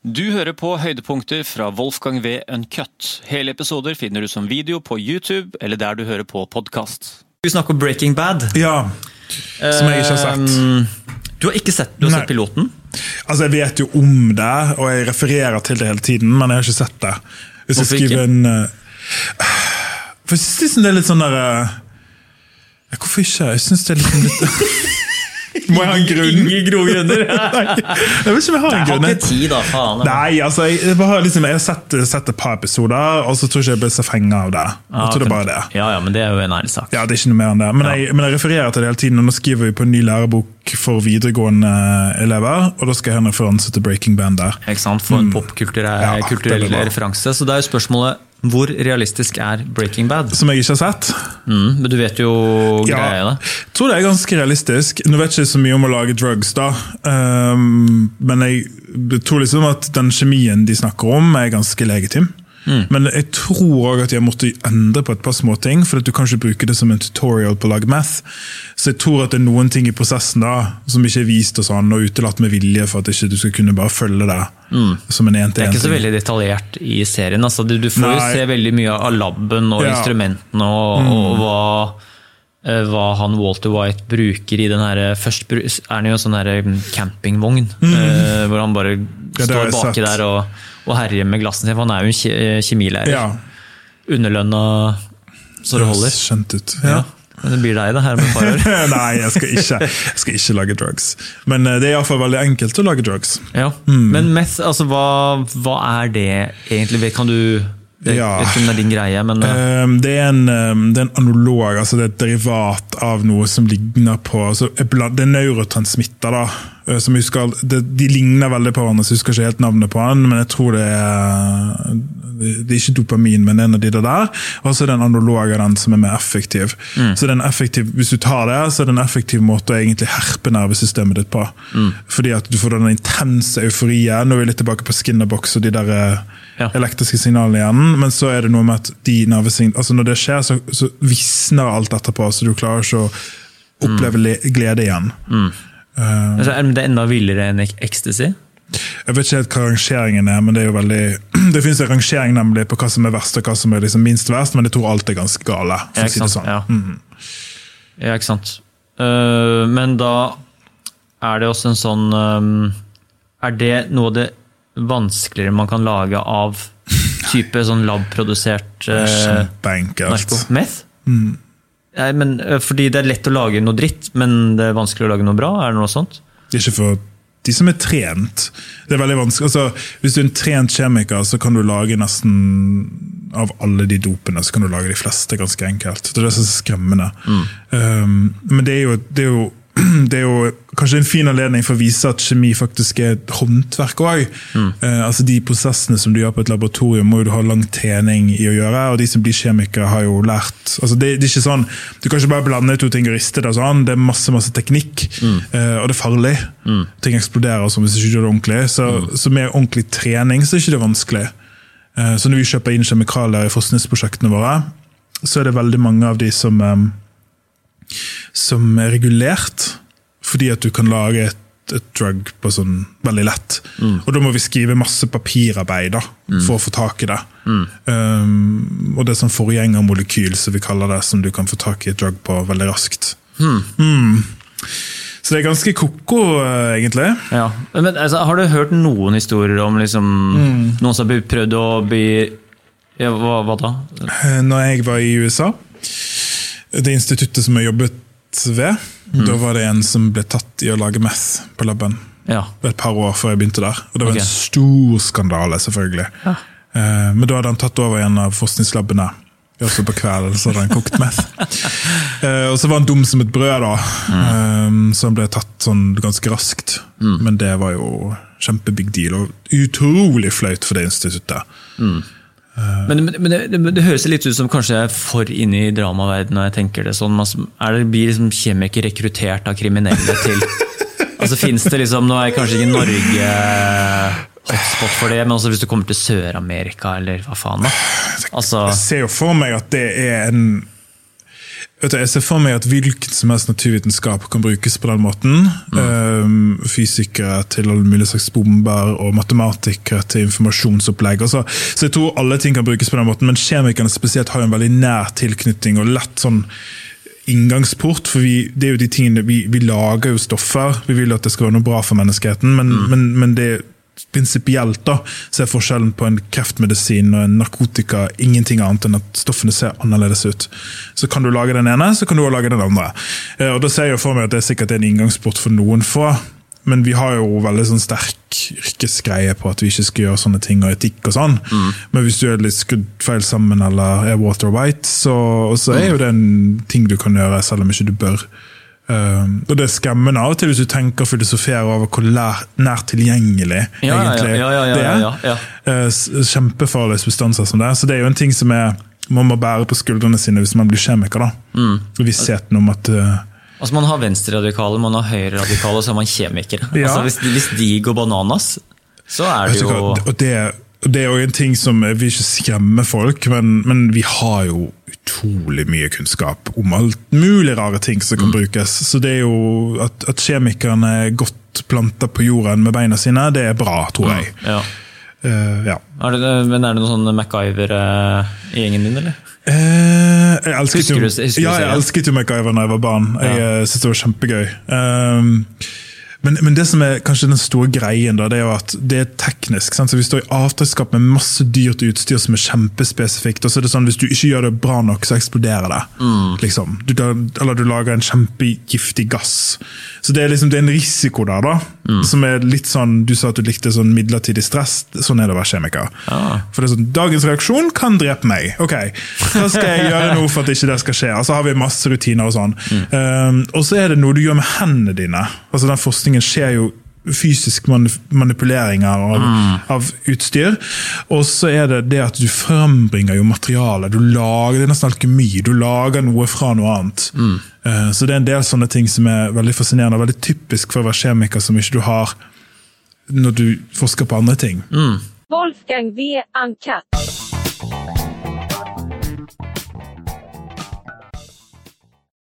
Du hører på høydepunkter fra Wolfgang V. Uncut. Hele episoder finner du som video på YouTube eller der du hører på podkast. Vi snakker om Breaking Bad. Ja, som jeg ikke har sett. Um, Du har ikke sett, du har Nei. sett piloten? Altså, Jeg vet jo om det, og jeg refererer til det hele tiden, men jeg har ikke sett det. Hvis jeg Hvorfor ikke? en uh, For jeg liksom det er litt sånn der uh, Hvorfor ikke? Jeg syns det er litt, litt Må jeg ha en grunn? Ingen gode grunner. Nei, jeg vet ikke om jeg har Jeg en har grunn. ikke tid, da, faen. Nei, altså, jeg, har liksom, jeg har sett, sett et par episoder, og så tror jeg ikke jeg ble så fenga av det. Jeg tror det er bare det. Ja, ja, men det er jo en ærlig sak. Ja, det er ikke noe mer enn det. Men, jeg, men jeg refererer til det hele tiden, og nå skriver vi på en ny lærebok for videregående elever, og da skal jeg ha en referanse til Breaking Band der. Ikke sant? For en popkulturell Mm. Ja, kulturell det er bra. referanse. Så det er jo spørsmålet hvor realistisk er Breaking Bad? Som jeg ikke har sett. Mm, men du vet jo greia ja. Jeg tror det er ganske realistisk. Nå vet jeg ikke så mye om å lage drugs, da. Um, men jeg tror liksom at den kjemien de snakker om, er ganske legitim. Mm. Men jeg tror òg at jeg måtte endre på et par småting, for at du kan ikke bruke det som en tutorial på å lage math. Så jeg tror at det er noen ting i prosessen da, som ikke er vist og sånn, og utelatt med vilje for at ikke du skal kunne bare følge det som en en til en ting. Det er ikke så veldig detaljert i serien. Altså, du, du får jo se veldig mye av laben og Ja. Mm. instrumentene og, og hva, eh, hva han Walter White bruker i den her Først er han jo sånn her campingvogn, Uh, hvor han bare Mm. Ja, står baki der og, og herjer med glassene sine. For han er jo en kje- kjemilærer. Ja, Underlønna så det holder. Skjønt ut. Ja. Men det blir deg, da, her med år. Nei, jeg skal, ikke, jeg skal ikke lage drugs. Men eh, det er iallfall veldig enkelt å lage drugs. Ja. Mm. Men meth, altså hva, hva er det egentlig? Kan du Jeg Ja. vet ikke om det er din greie, men Um, det, er en, um, det er en analog, altså det er et derivat av noe som ligner på altså, Det er neurotransmitter. da, som husker, det, De ligner veldig på hverandre, så jeg husker ikke helt navnet på han, men jeg tror det er det er ikke dopamin, men en av de der. Og så er det en analog av den som er mer effektiv. Så det er en effektiv, Hvis du tar det, så er det en effektiv måte å egentlig herpe nervesystemet ditt på. Fordi at du får den intense euforien. Nå er vi litt tilbake på Skinnerbox og de der eh, Ja. elektriske signalene igjen. Men så er det noe med at de nervesign- altså når det skjer, så, så visner alt etterpå. Så du klarer ikke å oppleve le glede igjen. Altså, er det enda villere enn ecstasy? Jeg vet ikke helt hva rangeringen er, men det er jo veldig Det finnes en rangering nemlig på hva som er verst og hva som er liksom minst verst, men jeg tror alt er ganske gale. For å si det sant? sånn. Ja. ja, ikke sant. Uh, men da er det også en sånn um, Er det noe av det vanskeligere man kan lage av type sånn labprodusert uh, Kjempeenkelt. Meth? Mm. Nei, men, eh, fordi det er lett å lage noe dritt, men det er vanskelig å lage noe bra? Er det noe sånt? Det er ikke for de som er trent. Det er veldig vanskelig. Altså, hvis du er en trent kjemiker, så kan du lage nesten av alle de dopene, så kan du lage de fleste ganske enkelt. Det er det som er så skremmende. Um, men det er, jo, det, er jo, det er jo kanskje en fin anledning for å vise at kjemi faktisk er et håndverk òg. altså de prosessene som du gjør på et laboratorium, må du ha lang trening i å gjøre. Og de som blir kjemikere, har jo lært altså det, det er ikke sånn, Du kan ikke bare blande to ting og riste det. sånn, Det er masse masse teknikk, eh, og det er farlig. Ting eksploderer og sånn hvis du ikke gjør det ordentlig. Så, så med ordentlig trening så er ikke det vanskelig. Eh, Så når vi kjøper inn kjemikalier i forskningsprosjektene våre, så er det veldig mange av de som, eh, som er regulert, fordi at du kan lage et, et drug på sånn veldig lett. Og da må vi skrive masse papirarbeid da, for å få tak i det. Um, og det er sånn forgjengermolekyl, som vi kaller det, som du kan få tak i et drug på veldig raskt. Mm. Så det er ganske ko-ko, eh, egentlig. Ja. Men, altså, har du hørt noen historier om liksom, noen som har prøvd å bli ja, hva, hva da? Eh, Når jeg var i USA, det instituttet som jeg jobbet ved, da var det en som ble tatt i å lage meth på laben. Ja. Et par år før jeg begynte der. Og det var okay. en stor skandale, selvfølgelig. Eh, Men da hadde han tatt over en av forskningslabbene. Også på kvelden så hadde han kokt meth. Eh, og så var han dum som et brød, da. Eh, så han ble tatt sånn ganske raskt. Men det var jo kjempebig deal, og utrolig flaut for det instituttet. Men, men, men det, det, det høres litt ut som kanskje jeg er for inne i dramaverdenen når jeg tenker det sånn. Altså, er det, blir liksom kjemikere rekruttert av kriminelle til Altså Fins det liksom Nå er kanskje ikke Norge hotspot for det, men også hvis du kommer til Sør-Amerika, eller hva faen, da? Altså, Jeg ser jo for meg at det er en du, jeg ser for meg at hvilken som helst naturvitenskap kan brukes på den måten. Um, fysikere til alle mulige slags bomber, og matematikere til informasjonsopplegg. Altså, så jeg tror alle ting kan brukes på den måten, men kjemikerne spesielt har en veldig nær tilknytning og lett sånn inngangsport. For vi, det er jo de tingene, vi, vi lager jo stoffer, vi vil at det skal være noe bra for menneskeheten, men, men, men det prinsipielt da, så er forskjellen på en kreftmedisin og en narkotika ingenting annet enn at stoffene ser annerledes ut. Så kan du lage den ene, så kan du også lage den andre. Eh, og Da ser jeg for meg at det er sikkert en inngangsport for noen få. Men vi har jo veldig sånn sterk yrkesgreie på at vi ikke skal gjøre sånne ting, og etikk og sånn. Men hvis du er litt skudd feil sammen eller er water white, så, så er jo det en ting du kan gjøre, selv om ikke du bør. Um, og Det er skremmende av og til hvis du tenker og filosoferer over hvor lær, nært tilgjengelig Ja, egentlig ja, ja, ja, det er. s- Kjempefarlige substanser som det. Så det er jo en ting som er, man må bære på skuldrene sine hvis man blir kjemiker. da. Mm. Vissheten om at uh, Altså Man har venstreradikale, man har høyreradikale, og så har man kjemikere. Ja. Altså hvis, hvis de går bananas, så er det jo og det, det er jo en ting som Jeg vil ikke skremme folk, men, men vi har jo utrolig mye kunnskap om alt mulig rare ting som Mm. kan brukes. Så det er jo at, at kjemikerne er godt planta på jorden med beina sine, det er bra, tror jeg. ja. Uh, ja. er det, Men er det noen sånne MacGyver uh, i gjengen din, eller? Uh, jeg elsket jo, ja, jeg elsket jo MacGyver da jeg var barn. Jeg Ja. syntes det var kjempegøy. Um, men, men det som er kanskje den store greien, da, det er jo at det er teknisk. Sant? Så Vi står i avtalsskap med masse dyrt utstyr som er kjempespesifikt. og så er det sånn Hvis du ikke gjør det bra nok, så eksploderer det. Mm. Liksom. Du, eller du lager en kjempegiftig gass. Så det er liksom det er en risiko der, da. Mm. Som er litt sånn Du sa at du likte sånn midlertidig stress. Sånn er det å være kjemiker. Ah. For det er sånn, Dagens reaksjon kan drepe meg. Ok, Hva skal jeg gjøre nå for at ikke det skal skje? Altså har vi masse rutiner Og sånn. Um, og så er det noe du gjør med hendene dine. Altså Den forskningen skjer jo fysisk manip manipuleringer av, av utstyr. Og så er det det at du frembringer jo materiale. Du lager, Det er nesten alkemi. Du lager noe fra noe annet. Mm. så det er en del sånne ting som er veldig fascinerende og veldig typisk for å være kjemiker, som ikke du har når du forsker på andre ting. Wolfgang V. Uncut.